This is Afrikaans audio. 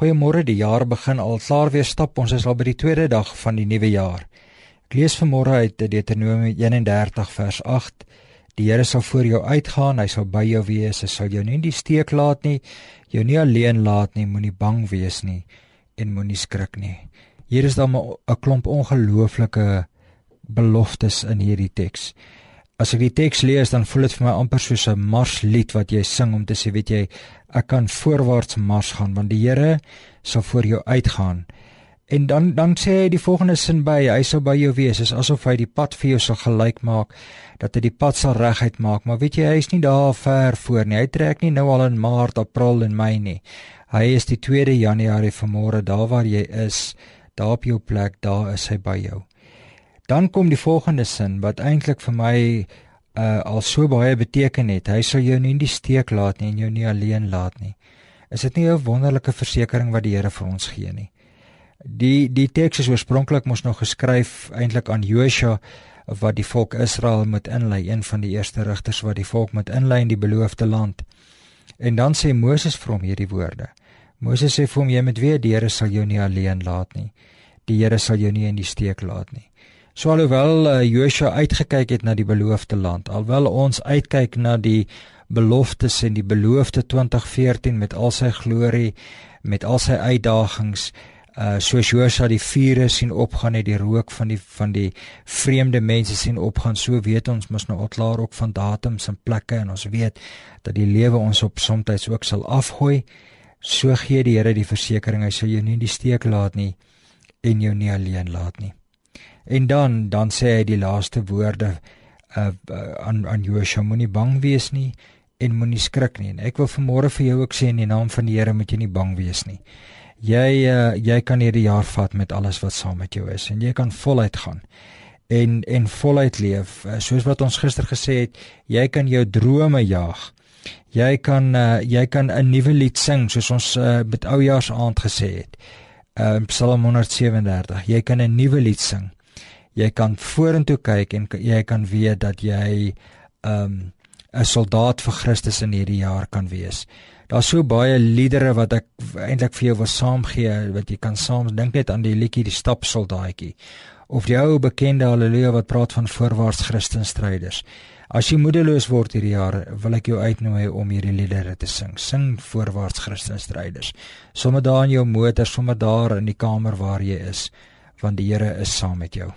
Goeiemôre, die jaar begin al klaar weer stap. Ons is al by die tweede dag van die nuwe jaar. Ek lees vanmôre uit Deuteronomium 31 vers 8. Die Here sal voor jou uitgaan, hy sal by jou wees, hy sal jou nie in die steek laat nie, jou nie alleen laat nie, moenie bang wees nie en moenie skrik nie. Hier is dan 'n klomp ongelooflike beloftes in hierdie teks as ek die teks lees dan voel dit vir my amper soos 'n marslied wat jy sing om te sê weet jy ek kan voorwaarts mars gaan want die Here sal voor jou uitgaan. En dan dan sê hy die volgende sin by hy sal by jou wees. Is asof hy die pad vir jou sal gelyk maak dat hy die pad sal reguit maak. Maar weet jy hy is nie daar ver voor nie. Hy trek nie nou al in maart april en mei nie. Hy is die 2de januarie vanmôre daar waar jy is. Daar op jou plek daar is hy by jou Dan kom die volgende sin wat eintlik vir my uh al so baie beteken het. Hy sal jou nie in die steek laat nie en jou nie alleen laat nie. Is dit nie 'n wonderlike versekering wat die Here vir ons gee nie? Die die teks is oorspronklik mos nog geskryf eintlik aan Josua wat die volk Israel moet inlei, een van die eerste rigters wat die volk moet inlei in die beloofde land. En dan sê Moses vir hom hierdie woorde. Moses sê vir hom jy moet weet die Here sal jou nie alleen laat nie. Die Here sal jou nie in die steek laat nie. So alhoewel uh, Joshua uitgekyk het na die beloofde land, alhoewel ons uitkyk na die beloftes en die beloofde 2014 met al sy glorie, met al sy uitdagings, uh soos Joshua die vure sien opgaan en die rook van die van die vreemde mense sien opgaan, so weet ons mos nou al klaar ook van datums en plekke en ons weet dat die lewe ons op soms ook sal afgooi. So gee die Here die versekering hy sal jou nie in die steek laat nie en jou nie alleen laat nie. En dan dan sê hy die laaste woorde uh, aan aan Joshua moenie bang wees nie en moenie skrik nie. En ek wil vanmôre vir jou ook sê in die naam van die Here moet jy nie bang wees nie. Jy uh jy kan hierdie jaar vat met alles wat saam met jou is en jy kan voluit gaan en en voluit leef. Soos wat ons gister gesê het, jy kan jou drome jag. Jy kan uh jy kan 'n nuwe lied sing soos ons uh met oujaarsaand gesê het. Uh Psalm 137. Jy kan 'n nuwe lied sing jy kan vorentoe kyk en jy kan weet dat jy 'n um, 'n soldaat vir Christus in hierdie jaar kan wees. Daar's so baie liedere wat ek eintlik vir jou wil saamgee wat jy kan saam dink net aan die liedjie die stapsoldaatjie of die ou bekende haleluja wat praat van voorwaarts Christenstryders. As jy moedeloos word hierdie jaar, wil ek jou uitnooi om hierdie liedere te sing. Sing voorwaarts Christenstryders. Sommige daar in jou motor, sommige daar in die kamer waar jy is, want die Here is saam met jou.